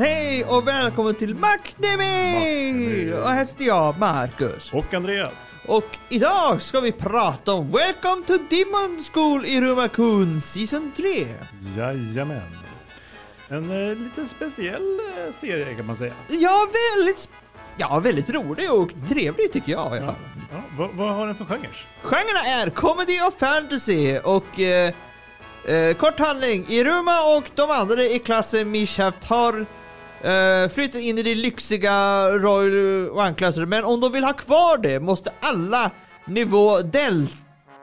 Hej och välkommen till Macnemi! Och här sitter jag, Marcus. Och Andreas. Och idag ska vi prata om Welcome to Demon School i Rumakun Season 3. Jajamän. En eh, lite speciell eh, serie kan man säga. Ja, väldigt, ja, väldigt rolig och trevlig tycker jag i alla fall. Ja, vad, vad har den för genrer? Genrerna är comedy och fantasy och eh, eh, kort handling. Iruma och de andra i klassen Mishaft har eh, flyttat in i det lyxiga Royal One-klasser men om de vill ha kvar det måste alla nivå Delt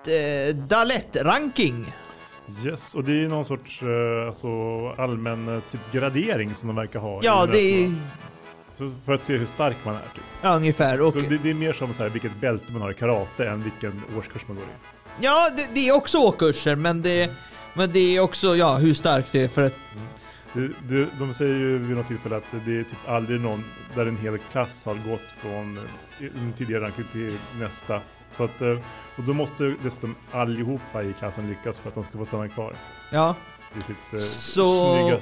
eh, Dalet-ranking. Yes, och det är någon sorts eh, alltså, allmän eh, typ gradering som de verkar ha. Ja, det är för, att se hur stark man är. Typ. ja, ungefär. Och, Så det, det är mer som så här, vilket bälte man har i karate än vilken årskurs man går i. ja, det, det är också åkurser men det, men det är också ja, hur starkt det är för att Det, det, de säger ju vid något tillfälle att det är typ aldrig någon där en hel klass har gått från eh, en tidigare ranking till nästa. Så att, eh, och då måste dessutom allihopa i klassen lyckas för att de ska få stanna kvar ja. i sitt eh, Så- snygga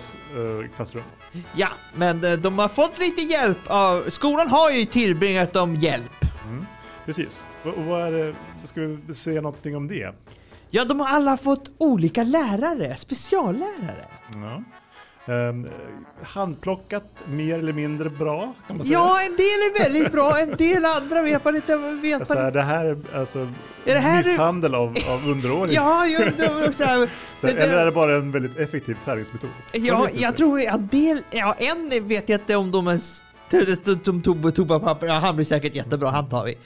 eh, klassrum. Ja, men de har fått lite hjälp av... Skolan har ju tillbringat dem hjälp. Mm. Precis. Och vad är det, ska vi säga någonting om det? Ja, de har alla fått olika lärare, speciallärare. Ja. Ehm, handplockat mer eller mindre bra kan man säga. Ja, en del är väldigt bra, en del andra vet man inte... Vet Alltså, man... det här är alltså Är det här- misshandel av, av underåriga? Ja, jag undrar också... här, Så, det- eller är det bara en väldigt effektiv träningsmetod? Ja, jag tror en del... Ja, en vet jag inte om de är... Tog toapapper, ja, han blir säkert jättebra, han tar vi.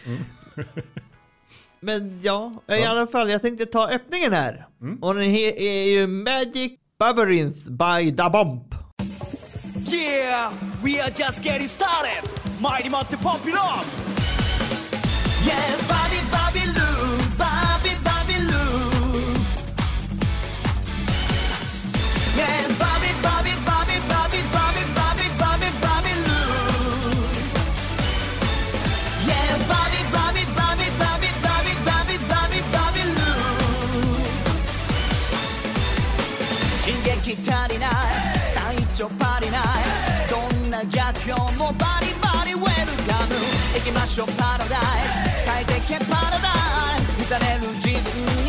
Men ja, i alla fall, jag tänkte ta öppningen här. Mm. Och den är ju Magic Labyrinth by Da Bomb. Yeah, we are just getting started. Mighty Monty pump it up. Yeah, きましょうパラダイス。変えてけパラダイス。見ざれる自分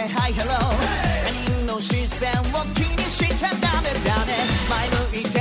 ー探ってハイハロー他人の視線を気にしちゃダメだね前向いて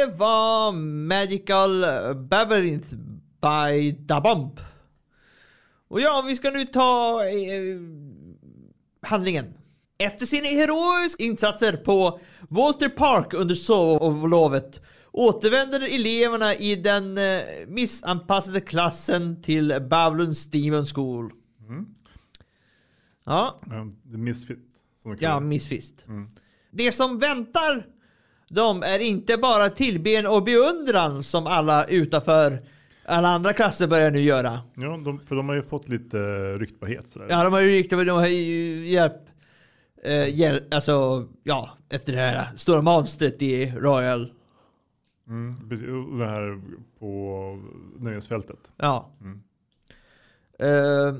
det var Magical Labyrinth by Da Bomb. Och ja, vi ska nu ta eh, handlingen. Efter sina heroiska insatser på Walter Park under sovlovet återvänder eleverna i den eh, missanpassade klassen till Babylons Demon School. Ja, Ja, The Misfit. Som de ja, det. missvisst. Det som väntar dem är inte bara tillben och beundran som alla utanför alla andra klasser börjar nu göra. ja de, för de har ju fått lite ryktbarhet sådär. Ja, de har ju riktigt, de har ju hjälpt, eh, hjäl, alltså, ja, efter det här stora monstret i Royal. Mm, precis, det här på nöjesfältet. Ja. Mm. Eh,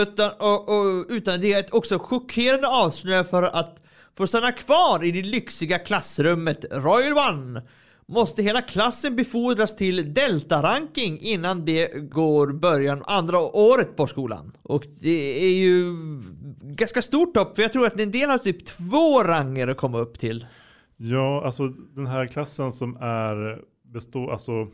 utan, och, och, utan det är ett också chockerande avslöjande för att får stanna kvar i det lyxiga klassrummet Royal One måste hela klassen befordras till Delta-ranking innan det går början andra året på skolan. Och det är ju ganska stort hopp, för jag tror att en del har typ två ranger att komma upp till. Ja, alltså den här klassen som är består, alltså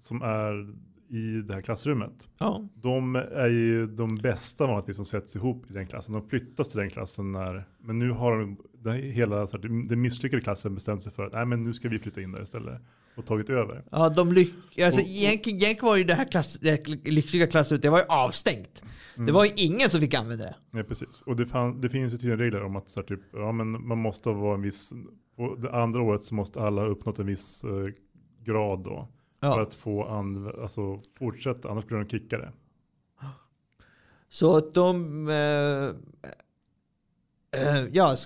som är i det här klassrummet. Ja. De är ju de bästa vanligtvis som sätts ihop i den klassen. De flyttas till den klassen när, men nu har de, den hela den misslyckade klassen bestämt sig för att nej men nu ska vi flytta in där istället och tagit över. Ja, de lyck- alltså, Och- och- egentligen, egentligen var ju det här, klass, det här lyxiga klassrummet, det var ju avstängt. Det var ju ingen som fick använda det. Nej precis, och det, fan, det finns ju tydliga regler om att så här, typ, ja, men man måste vara en viss, och det andra året så måste alla ha uppnått en viss eh, grad då. För Ja. att få anv- alltså, fortsätta, annars blir de kickade. Så att de... Eh, eh, ja,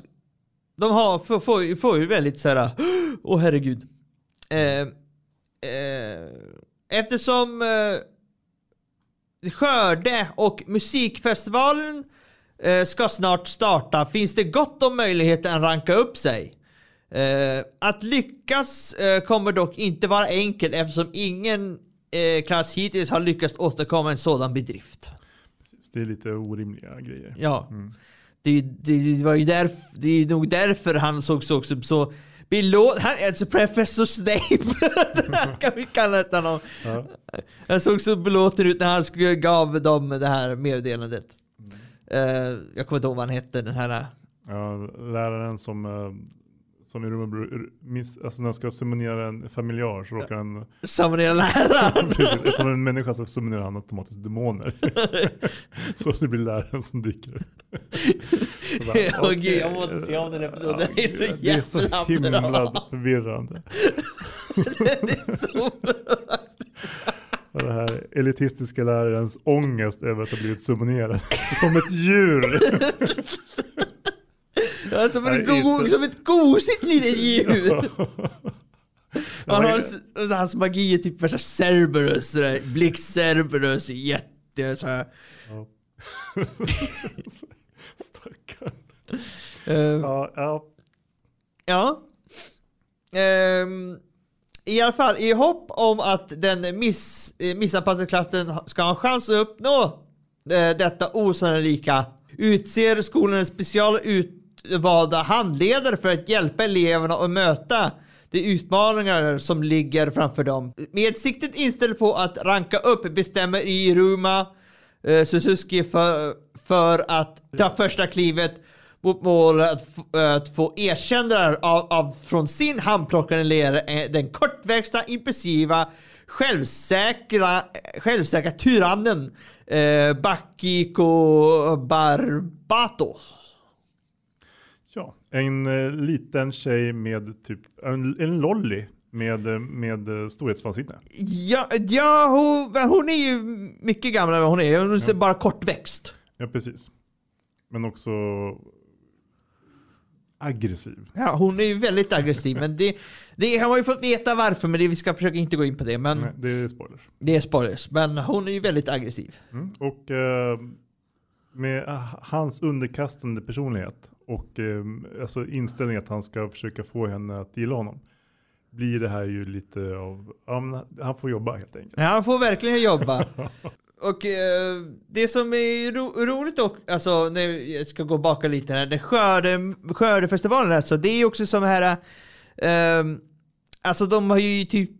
de har, får, får, får ju väldigt så här. Åh herregud. Eh, eh, eftersom eh, Skörde och musikfestivalen eh, ska snart starta finns det gott om möjligheter att ranka upp sig. Eh, att lyckas eh, kommer dock inte vara enkelt eftersom ingen eh, klass hittills har lyckats åstadkomma en sådan bedrift. Precis, Det är lite orimliga grejer. Ja. Mm. Det, det, det var ju där, det är nog därför han sågs också så belåten. Han är alltså professor Snape. kan vi kalla det honom. Ja. Han såg så belåten ut när han skulle, gav dem det här meddelandet. Eh, jag kommer inte ihåg vad han hette, den här. Ja, läraren som, eh, som i br- miss, alltså när han ska summonera en familjar så råkar han, Summonera läraren. precis, eftersom en människa så summonerar han automatiskt demoner. så det blir läraren som dyker Åh okej. gud, jag måste se om den episoden. Den är så Det är så jävla himla bra. förvirrande. Så Och det här elitistiska lärarens ångest över att ha blivit summonerad som ett djur. Ja, som, en Nej, go- inte. som ett gosigt litet djur. Han har, s- hans magi är typ värsta Cerberus, sådär, Cerberus, jätte så här. Ja. Stackarn. Eh, Ja, ja. ja. Ehm, I alla fall, i hopp om att den miss, eh, missanpassade klassen ha- ska ha en chans att uppnå eh, detta osannolika utser skolan en special utvalda handledare för att hjälpa eleverna att möta de utmaningar som ligger framför dem. Med siktet inställt på att ranka upp bestämmer Iruma eh, Suzuki för, för att ta första klivet mot målet att, eh, att få erkännande av, av från sin handplockande ledare eh, den kortväxta, impulsiva, självsäkra, eh, självsäkra tyrannen eh, Bakiko Barbatos ja. En eh, liten tjej med typ en, en lolly med, eh, med eh, storhetsvansinne. Ja, ja hon, hon är ju mycket gammal än hon är. Hon är bara kortväxt. Ja, precis. Men också aggressiv. Ja, hon är ju väldigt aggressiv, men det, det har man ju fått veta varför, men det, vi ska försöka inte gå in på det. Men Nej, det är spoilers. det är spoilers. Men hon är ju väldigt aggressiv. Mm. Och eh, med hans underkastande personlighet och eh, alltså inställning att han ska försöka få henne att gilla honom blir det här ju lite av, ja, men han får jobba helt enkelt. Ja, han får verkligen jobba. Och eh, det som är ro roligt och alltså när jag ska gå baka lite här, det skörde, skördefestivalen alltså, det är ju också som här ehm, Alltså de har ju typ...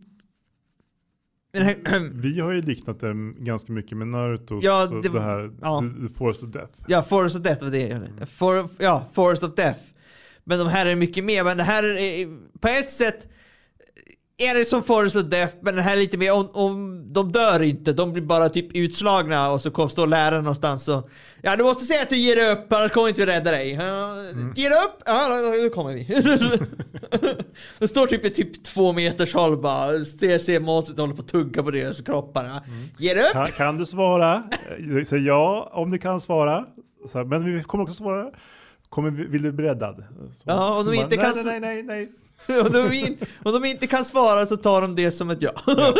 Här, Vi har ju liknat dem ganska mycket med Naruto. Ja, det- det, här, ja. the, Forest of Death. ja, Forest of Death var det jag gjorde. For, Ja, Forest of Death. Men de här är mycket mer, men det här är på ett sätt är det som Forest of Death, men den här är lite mer om, om de dör inte, de blir bara typ utslagna och så kommer stå läraren någonstans och Ja du måste säga att du ger upp, annars kommer inte vi rädda dig. Ja, Ger upp? Ja, då, då kommer vi. det står typ i typ två meters håll bara, ser, ser monstret håller på att tugga på deras kroppar. Ger du upp? Kan, kan du svara? Säg ja om du kan svara. Så men vi kommer också svara. Kommer, vi- vill du bli räddad? Så, Ja, om de så inte bara, kan Nej, nej, nej, nej. om, de om de inte kan svara så tar de det som ett ja.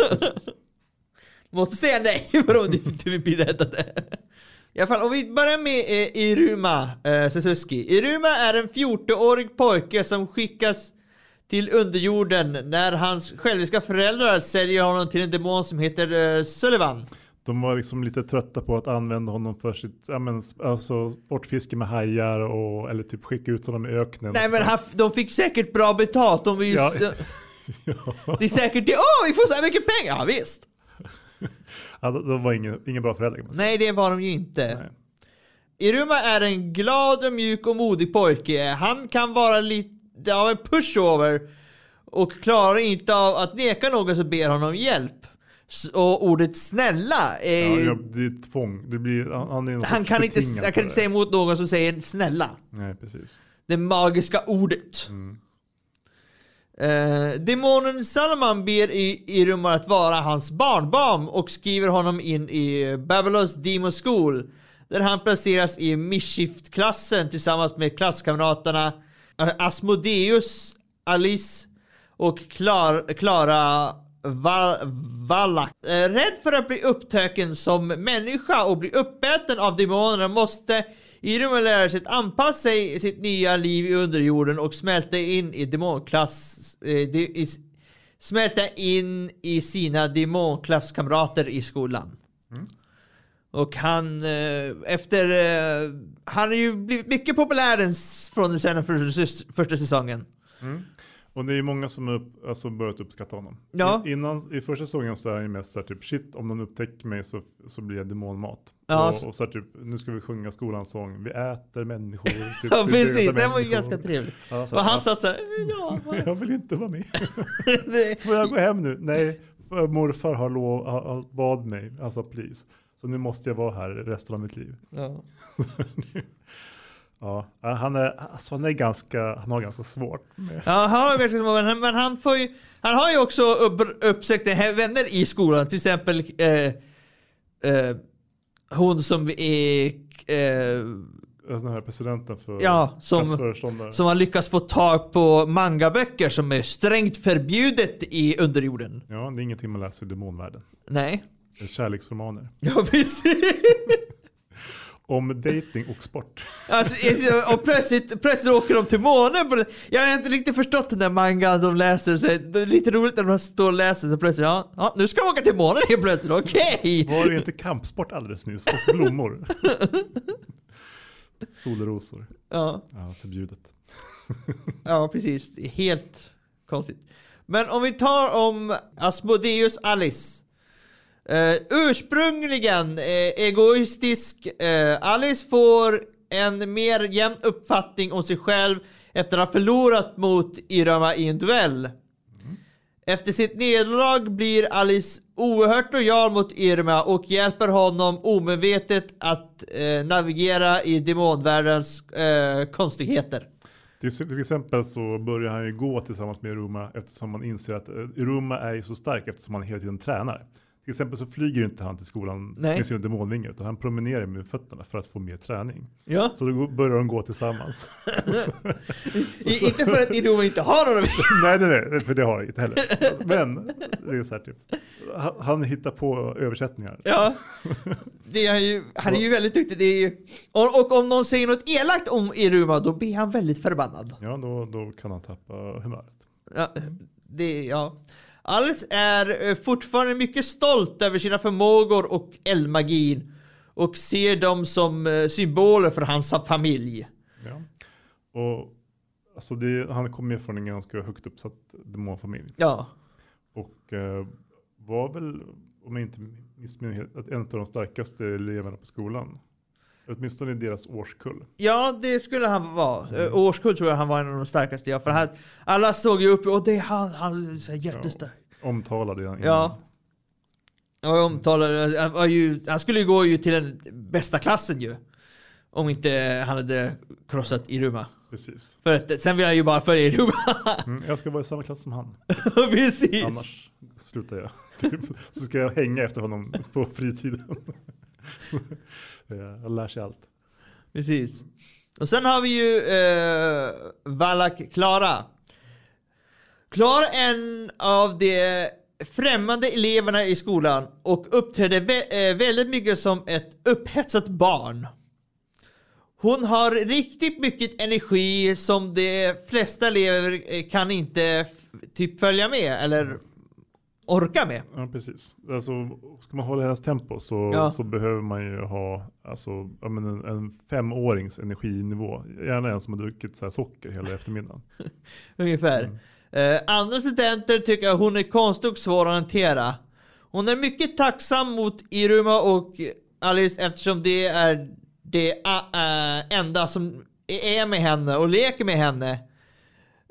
Måste säga nej för om du inte vill bli räddade. I alla fall, om vi börjar med eh, Iruma eh, Suzuki. Iruma är en 14-årig pojke som skickas till underjorden när hans själviska föräldrar säljer honom till en demon som heter eh, Sullivan. De var liksom lite trötta på att använda honom för sitt, ja men alltså sportfiske med hajar och eller typ skicka ut honom i öknen. Nej men han, de fick säkert bra betalt. De ju, Ja. ja, Det är säkert det. Åh, vi får så här mycket pengar! Ja, visst. ja, de var ingen, ingen bra föräldrar. Nej, det var de ju inte. Nej. Iruma är en glad, och mjuk och modig pojke. Han kan vara lite av en pushover och klarar inte av att neka någon som ber honom hjälp. Och ordet snälla är Ja, det är tvång. Det blir, han, är han kan inte, jag kan inte säga emot någon som säger snälla. Nej, precis. Det magiska ordet. Mm. Eh, demonen Salman ber i, Iruma att vara hans barnbarn och skriver honom in i Babylons Demon School. Där han placeras i Mischief-klassen tillsammans med klasskamraterna Asmodeus, Alice och Klar, Klara Val, Wallach. Eh, rädd för att bli upptäcken som människa och bli uppäten av demonerna måste Iruma lära sig att anpassa sig sitt nya liv i underjorden och smälta in i demonklass... Eh, de, i, smälta in i sina demonklasskamrater i skolan. Och han, eh, efter... Eh, han har ju blivit mycket populär från den första, första säsongen. Och det är många som har upp, alltså börjat uppskatta honom. Ja. I, innan, I första säsongen så är han ju mest såhär typ shit om någon upptäcker mig så, så blir jag demonmat. Ja, och, och så här, typ nu ska vi sjunga skolans sång. Vi äter människor. Typ, Ja vi precis, dödar den var ju ganska trevlig. Ja, så, Och han ja, satt såhär, ja, vad- Jag vill inte vara med. det, Får jag gå hem nu? Nej, morfar har, lov, har bad mig. Alltså please. Så nu måste jag vara här resten av mitt liv. ja. Ja, han är, alltså han är ganska, han har ganska svårt med. Ja, han har ganska vänner, men han får ju, Han har ju också upp, uppsökt vänner i skolan, till exempel eh, eh, hon som är eh, Den här presidenten för Ja, som- som har lyckats få tag på mangaböcker som är strängt förbjudet i underjorden. Ja, det är ingenting man läser i demonvärlden. Nej. Kärleksromaner. Ja, precis. Om dating och sport. Alltså, och plötsligt, plötsligt åker de till månen. Jag har inte riktigt förstått den där mangan de läser. Så det är lite roligt när de står och läser så plötsligt, ja, ja nu ska de åka till månen helt plötsligt, okej! Var det inte kampsport alldeles nyss? Och blommor. Solrosor. Ja, Ja, förbjudet. ja, precis. Helt konstigt. Men om vi tar om Asmodeus Alice. Uh, ursprungligen eh, egoistisk. eh, Alice får en mer jämn uppfattning om sig själv efter att ha förlorat mot Irama i en duell. Efter sitt nederlag blir Alice oerhört lojal mot Irma och hjälper honom omedvetet att eh, navigera i demonvärldens eh, konstigheter. Till, till exempel så börjar han ju gå tillsammans med Iruma eftersom man inser att Iruma är ju så stark eftersom han hela tiden tränar. Till exempel så flyger inte han till skolan Nej. med sina demonvingar utan han promenerar med fötterna för att få mer träning. Ja. Så då börjar de gå tillsammans. I, inte för att Irma inte har några nej, nej, nej, för det har jag inte heller. Men det är så här typ. Han, han hittar på översättningar. Ja. Det är han, ju, han är ju väldigt duktig. Det är ju, och, och om någon säger något elakt om Iruma då blir han väldigt förbannad. Ja, då, då kan han tappa humöret. Ja, det, ja. Alice är eh, fortfarande mycket stolt över sina förmågor och eldmagin och ser dem som eh, symboler för hans familj. Ja. Och alltså det, han kommer ju från en ganska högt uppsatt demonfamilj. Ja. Och eh, var väl, om jag inte missminner helt, att en av de starkaste eleverna på skolan. Åtminstone i deras årskull. Ja, det skulle han vara. Mm. Årskull tror jag han var en av de starkaste. Ja, för han, alla såg ju upp och det är han, han är så jättestark. Omtalade innan. Ja. Och omtalade, han, var ju, han skulle ju gå ju till den bästa klassen ju. Om inte han hade krossat Iruma. Precis. För att, sen vill han ju bara följa Iruma. Mm, jag ska vara i samma klass som han. Precis. Annars slutar jag. Typ, så ska jag hänga efter honom på fritiden. jag lär sig allt. Precis. Och sen har vi ju eh, Valak Klara. Klara är en av de främmande eleverna i skolan och uppträder vä- eh, väldigt mycket som ett upphetsat barn. Hon har riktigt mycket energi som de flesta elever eh, kan inte typ följa med eller orka med. Ja, precis. Alltså, ska man hålla hennes tempo så, Ja. så behöver man ju ha alltså, men en, en femårings energinivå. Gärna en som har druckit så socker hela eftermiddagen. Ungefär. Mm. Eh, andra studenter tycker att hon är konstig och svår att hantera. Hon är mycket tacksam mot Iruma och Alice eftersom det är det äh, enda som är med henne och leker med henne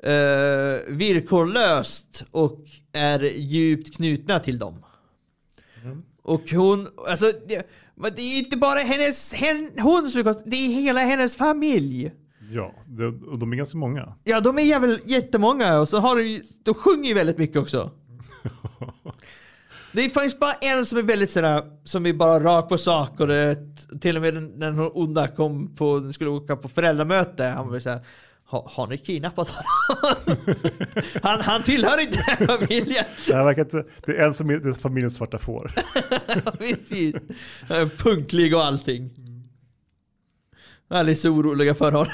uh, villkorlöst och är djupt knutna till dem. Mm. Och hon, alltså det, det är inte bara hennes, hen, hon som är konstig, det är hela hennes familj. Ja, det, och de är ganska många. Ja, de är jävel, jättemånga och så har de, de sjunger ju väldigt mycket också. Det finns bara en som är väldigt sådär, som är bara rak på sak och det, till och med den- när den onda kom på, skulle åka på föräldramöte, han var såhär har, har ni kidnappat honom? han, han tillhör inte den här familjen. Det, här verkar inte, det är en som är, det är familjens svarta får. Precis. Punktlig och allting. Alla är så oroliga för honom.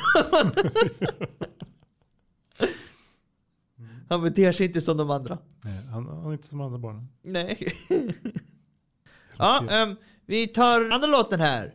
Han beter sig inte som de andra. Nej, han, han är inte som andra barnen. Nej. ja, ehm, vi tar andra låten här.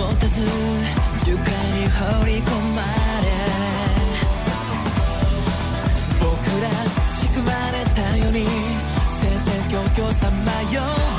持たず樹海に放り込まれ僕ら仕組まれたように戦々恐々さまよ。う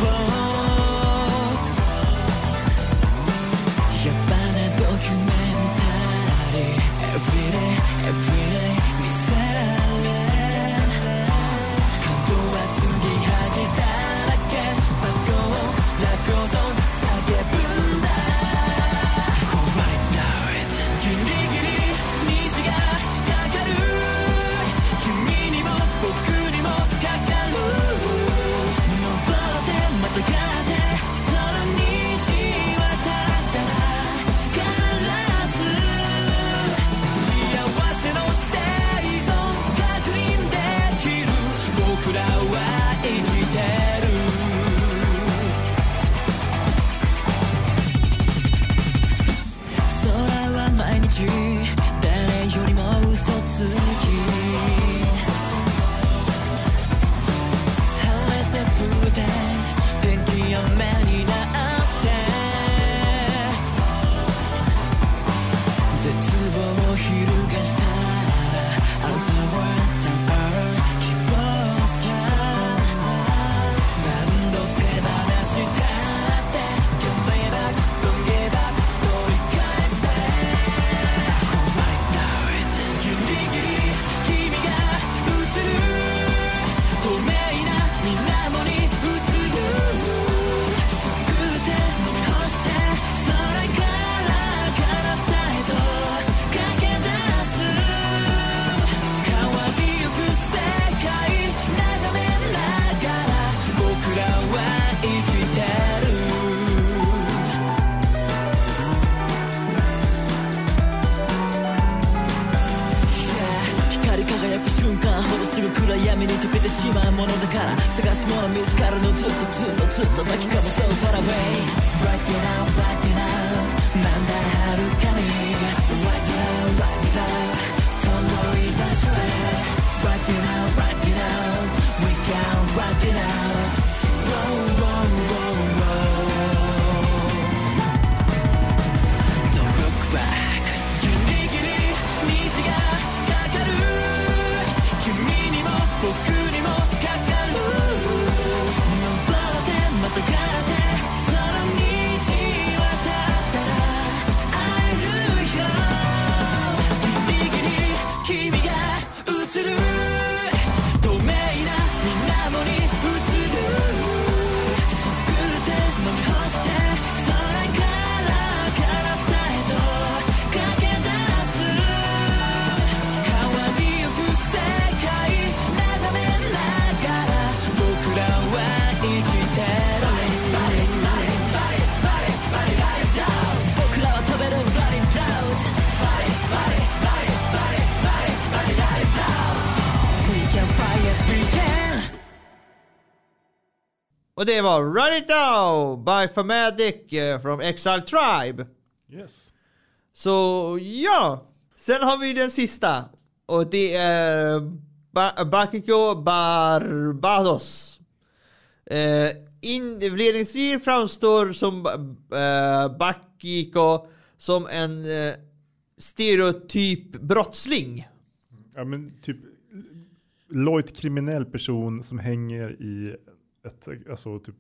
det var Run It Down by Famatic eh, from Exile Tribe. Yes. Så ja, sen har vi den sista. Och det är ba Bakiko Barbados. Eh, inledningsvis framstår som eh, Bakiko som en eh, stereotyp brottsling. Ja men typ lojt kriminell person som hänger i ett, alltså typ,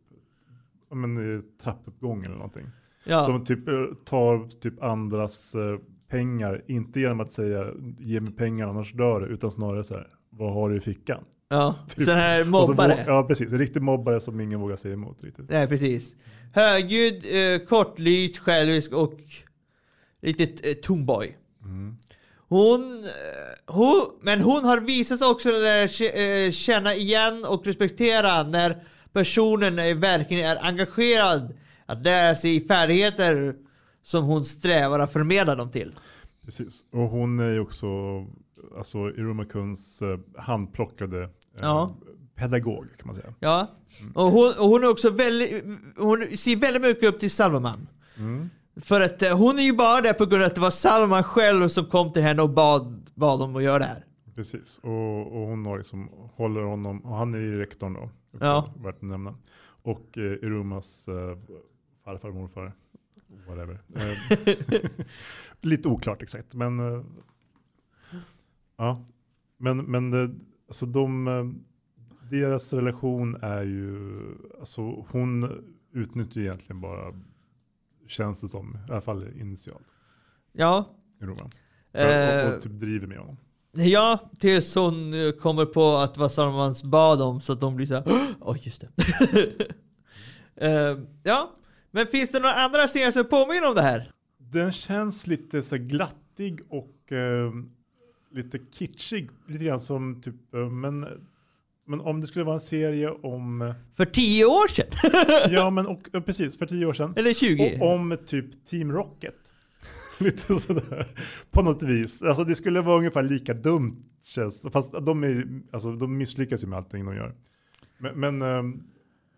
men i trappuppgång eller någonting. Ja, Som typ eh, tar typ andras eh, pengar, inte genom att säga ge mig pengar annars dör du, utan snarare så här, vad har du i fickan? ja. typ. sån här Och så mobbare. ja precis, en riktig mobbare som ingen vågar säga emot riktigt. Nej, precis. Högljudd, eh, kortlyst, självisk och eh, tomboy. Mm. Hon, eh, hon, men hon har visat sig också kä- eh, känna igen och respektera när personen verkligen är engagerad att lära sig färdigheter som hon strävar att förmedla dem till. Precis, och hon är ju också alltså, Iruma Kuns eh, handplockade eh, Ja. pedagog kan man säga. Ja, och hon, och hon är också väldigt, hon ser väldigt mycket upp till Salomon. Mm. För att eh, hon är ju bara där på grund av att det var Salomon själv som kom till henne och bad, bad om att göra det här. Precis, och, och hon har liksom, håller honom, och han är ju rektorn då, Ja. värt att nämna. Och eh, Irumas eh, farfar, morfar, whatever. Eh, lite oklart exakt, men eh, ja. Men, men det, alltså de, eh, deras relation är ju, alltså hon utnyttjar egentligen bara, känns det som, i alla fall initialt, Ja. Iruma. Eh, och, och typ driver med honom. Ja, tills hon eh, kommer på att vad Salomons bad om så att de blir såhär Oj, just det. Eh, ja, men finns det några andra serier som påminner om det här? Den känns lite så glattig och eh, lite kitschig. Lite grann som typ, eh, men, men om det skulle vara en serie om, eh, För tio år sedan? ja men och, ja, precis för tio år sedan. Eller 20? Och om typ Team Rocket. lite sådär. På något vis. Alltså det skulle vara ungefär lika dumt känns Fast de, är, alltså, de misslyckas ju med allting de gör. Men, men eh,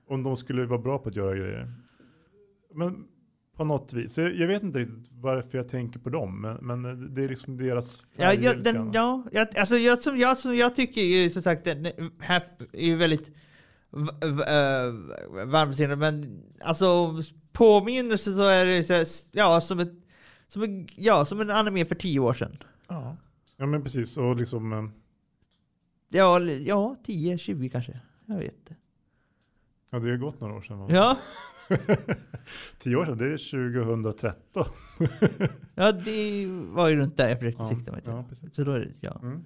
om de skulle vara bra på att göra grejer. Men på något vis. Jag, jag vet inte riktigt varför jag tänker på dem. Men, men det är liksom deras Ja, jag, den, ja jag, alltså jag, som, jag, som jag tycker ju som sagt den här är ju väldigt äh, varmsinnad men alltså påminnelse så är det så ja som ett som en, ja, som en anime för tio år sedan. Ja. ja men precis. Och liksom, eh, Ja, ja 10, 20 kanske. Jag vet inte. ja det har gått några år sedan. va? Ja, Tio år sedan, det är 2013. ja det var ju runt där jag försökte Ja, sikta mig till. ja, precis. Så då är det, ja. Mm.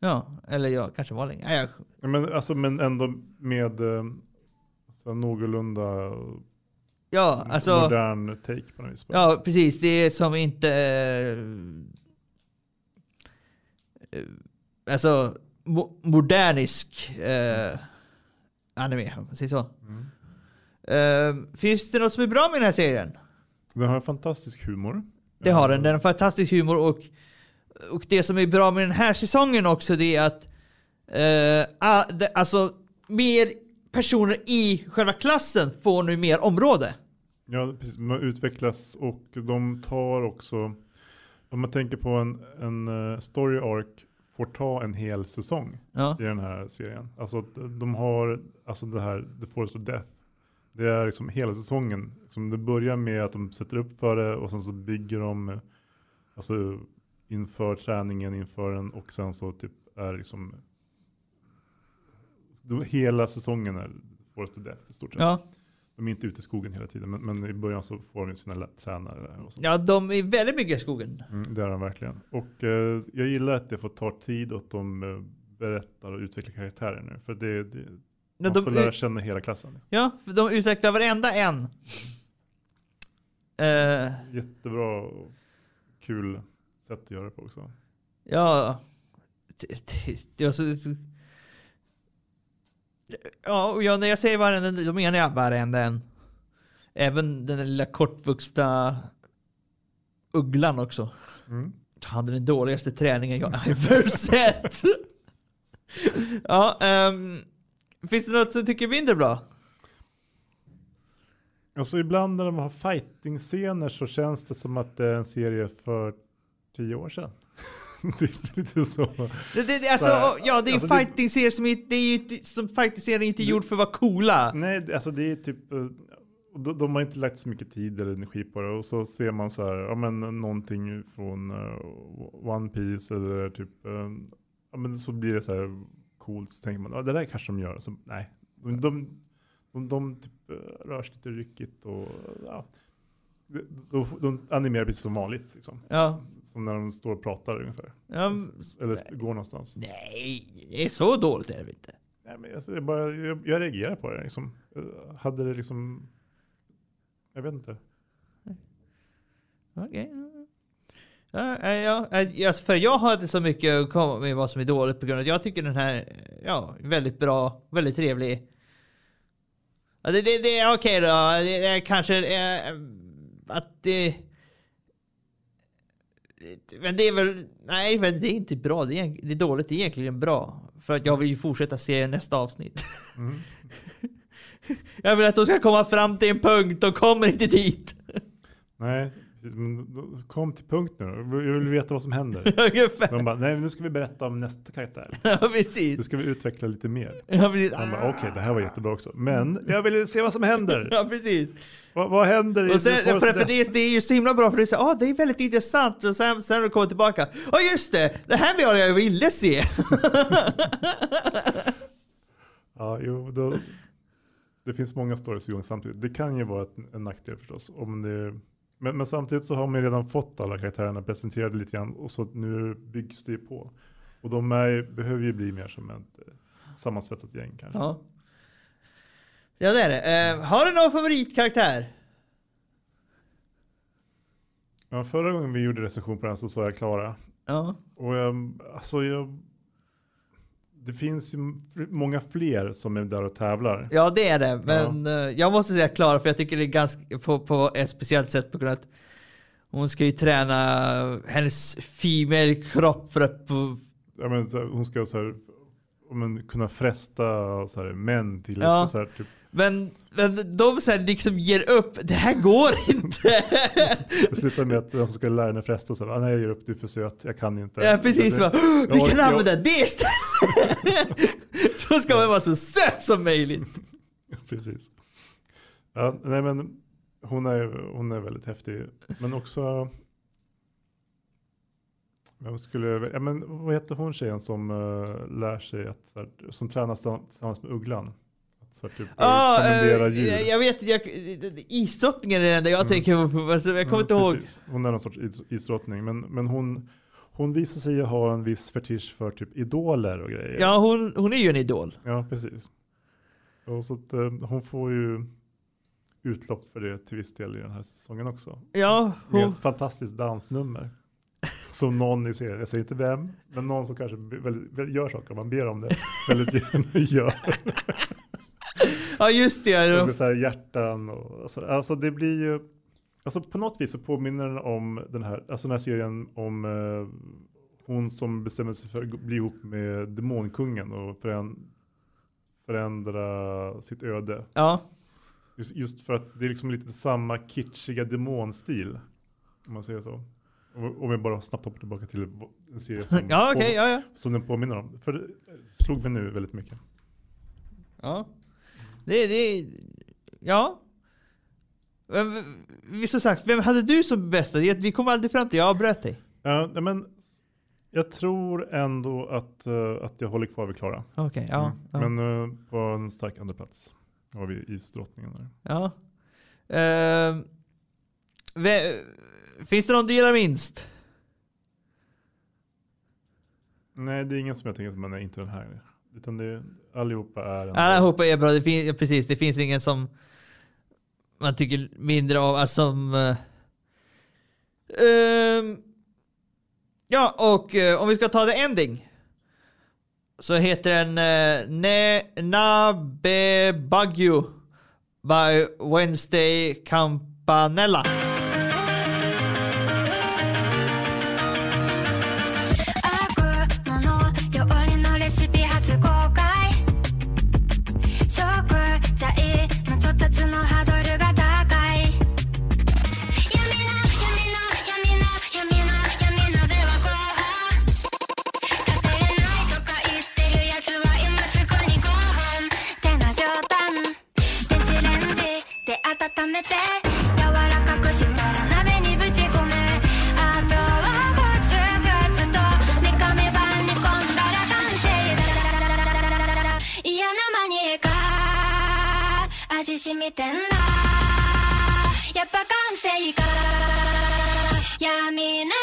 Ja, eller ja, kanske var länge. Ja, jag, Ja, men, alltså, men ändå med eh, så någorlunda ja alltså. modern take på något vis. Ja, precis. Det är som inte... eh, eh, alltså, mo modernisk eh, anime, om man säger så. Mm. Eh, finns det något som är bra med den här serien? Den har en fantastisk humor. Det har den. Eh, Den har fantastisk humor och och det som är bra med den här säsongen också det är att eh, ah, det, alltså mer personer i själva klassen får nu mer område. Ja, precis. Man utvecklas och de tar också, om man tänker på en, en eh, story arc, får ta en hel säsong Ja. i den här serien. Alltså de har, alltså det här, The Forest of Death. Det är liksom hela säsongen. Som det börjar med att de sätter upp för det och sen så bygger de alltså inför träningen, inför den och sen så typ är liksom då, hela säsongen är Forest of Death i stort sett. Ja. De är inte ute i skogen hela tiden, men, men i början så får de sina tränare där. Och sånt. ja, de är väldigt mycket i skogen. Mm, det är de verkligen. Och eh, jag gillar att det får ta tid och att de eh, berättar och utvecklar karaktärer nu. För det, det, Ja, man får lära de, känna hela klassen. ja, för de utvecklar varenda en. Eh, Jättebra och kul sätt att göra det på också. Ja. Ja, och jag, när jag säger varenda, då menar jag varenda en. Även den där lilla kortvuxna ugglan också. Mm. Han hade den dåligaste träningen jag ever sett. ja, ehm, finns det något som du tycker är mindre bra? Alltså ibland när de har fighting-scener så känns det som att det är en serie för tio år sedan. det är lite så. Det, det, det, alltså, Så ja, det är alltså en fighting-serie som, är- det är ju inte- som är inte gjord för att vara coola. Nej, alltså det är typ, eh, de, de har inte lagt så mycket tid eller energi på det och så ser man så här, ja men någonting från eh, One Piece eller typ, eh, ja men så blir det så här coolt så tänker man, ja det där kanske de gör. Så, nej, de, de, de, de typ eh, rör sig lite ryckigt och ja, de, de, animerar precis som vanligt liksom. Ja. Som när de står och pratar ungefär. Ja, Eller går någonstans. nej, det är så dåligt är det inte? Nej, men alltså, jag, bara, jag, jag reagerar på det. Liksom. Eh, Hade det liksom... Jag vet inte. Okej. Ja, ja, ja, ja, alltså, för jag har inte så mycket att komma med vad som är dåligt på grund av att jag tycker den här, ja, är väldigt bra, väldigt trevlig. Ja, det, det, det är okej då, det är kanske eh, att det... Men det är väl, nej men det är inte bra, det är, det är dåligt, det är egentligen bra. För att jag vill ju fortsätta se nästa avsnitt. Mm. Jag vill att de ska komma fram till en punkt, de kommer inte dit. Nej, kom till punkt nu. Jag vill veta vad som händer. Ungefär. De bara, nej nu ska vi berätta om nästa karaktär. Ja, Nu precis. ska vi utveckla lite mer. Ja, precis. Man bara, okej det här var jättebra också. Men jag vill se vad som händer. Ja, precis. vad, vad händer? Och sen, för, för det, det är ju så himla bra för det är, så, ah, det är väldigt intressant och sen, sen när du kommer tillbaka, ja just det, det här var jag ville se. Ja, jo, då, det finns många stories igång samtidigt. Det kan ju vara en nackdel förstås. Om det, men, men samtidigt så har man ju redan fått alla karaktärerna presenterade lite grann och så nu byggs det ju på. Och de är, behöver ju bli mer som ett eh, sammansvetsat gäng kanske. Ja. Ja det är det. Eh, har du någon favoritkaraktär? Ja, förra gången vi gjorde recension på den så sa jag Klara. Ja. Och jag, alltså jag, det finns ju många fler som är där och tävlar. Ja det är det, men eh, jag måste säga Klara för jag tycker det är ganska på, på ett speciellt sätt på grund av att hon ska ju träna hennes female kropp för att Ja, men, hon ska så här, ja, men, kunna fresta så här, män till Ja. så här, typ, men, men de så här liksom ger upp, det här går inte! Det slutar med att den som ska lära henne fresta så här, "Ah, nej jag ger upp, du är för söt, jag kan inte. Ja precis, Det- va? det- vi jag- kan jag- använda det istället! Så ska man vara så söt som möjligt. Precis. Ja, nej men hon är, hon är väldigt häftig. Men också, jag skulle, ja, men vad heter hon tjejen som uh, lär sig att, här, som tränar stam- tillsammans med ugglan? Att, så typ, Ja, kommendera eh, djur. jag, jag vet, jag, isdrottningen är det enda jag Mm. tänker på, alltså, jag kommer inte Mm, ihåg. precis. Hon är någon sorts is- isdrottning. Men, men hon, hon visar sig ju ha en viss fetisch för typ idoler och grejer. Ja, hon, hon är ju en idol. Ja, precis. Och så att, eh, hon får ju utlopp för det till viss del i den här säsongen också. Ja, Med hon, ett fantastiskt dansnummer. Som någon i serien, jag säger inte vem, men någon som kanske väldigt, gör saker, man ber om det, väldigt gör. ja just det. Blir så här hjärtan och alltså, alltså det blir ju, alltså på något vis så påminner den om den här, alltså den här serien om, eh, hon som bestämmer sig för att bli ihop med demonkungen och föränd- förändra sitt öde. Ja. Just, just för att det är liksom lite samma kitschiga demonstil. Om man säger så. Om vi bara snabbt hoppar tillbaka till en serie som, Ja, okej, ja, ja. som den påminner om. För det slog mig nu väldigt mycket. Ja. Det, det, ja. Som sagt, vem hade du som bästa? Vi kom aldrig fram till, jag avbröt dig. Ja, men jag tror ändå att, eh, att jag håller kvar vid Klara. Okej, ja. Mm. Men eh, på en stark andra plats har vi Isdrottningen. Där. ja. Ve- finns det någon du gillar minst? Nej, det är ingen som jag tänker som är inte den här. Utan det, allihopa är en Allihopa är bra, det fin- ja, precis. Det finns ingen som man tycker mindre av. Alltså, som, ehm, ja, och eh, om vi ska ta the ending. Så heter den uh, Ne Nabe Bagyu by Wednesday Campanella. か味染みてんだやっぱ完成か闇鍋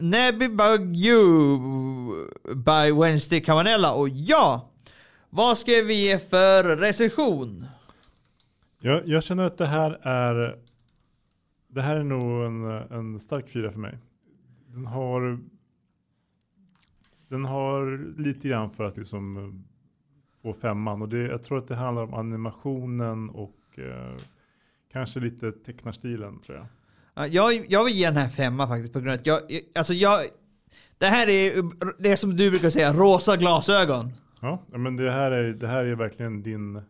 Nebby Bug You by Wednesday Cavanella. Och ja, vad ska vi ge för recension? Jag, jag känner att det här är det här är nog en, en stark fyra för mig. Den har den har lite grann för att liksom eh, få femman och det, jag tror att det handlar om animationen och eh, kanske lite tecknarstilen tror jag. Ja, Jag, jag vill ge den här femma faktiskt på grund av att jag, alltså jag, det här är det är som du brukar säga, rosa glasögon. Ja, men det här är, det här är verkligen din,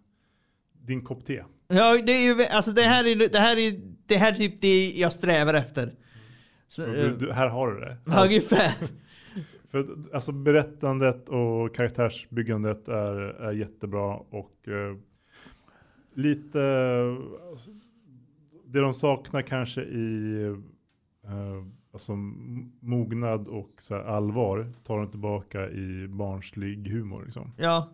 din kopp te. Ja, det är ju, alltså det här är, det här är, det här är typ det jag strävar efter. Så, Du, du, här har du det. ja, ungefär. För alltså berättandet och karaktärsbyggandet är, är jättebra och eh, lite alltså, det de saknar kanske i eh, alltså, mognad och så allvar tar de tillbaka i barnslig humor. Liksom. Ja,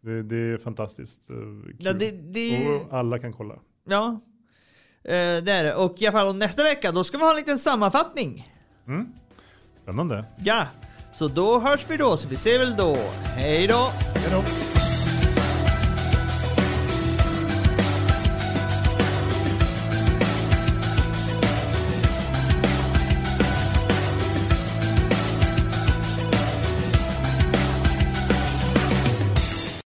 Det, det är fantastiskt eh, kul. ja det, det Och alla kan kolla. ja. Eh, det är det. Och i alla fall nästa vecka, då ska vi ha en liten sammanfattning. Mm. Spännande. Ja, så då hörs vi då, så vi ser väl då. Hej då! Hej då!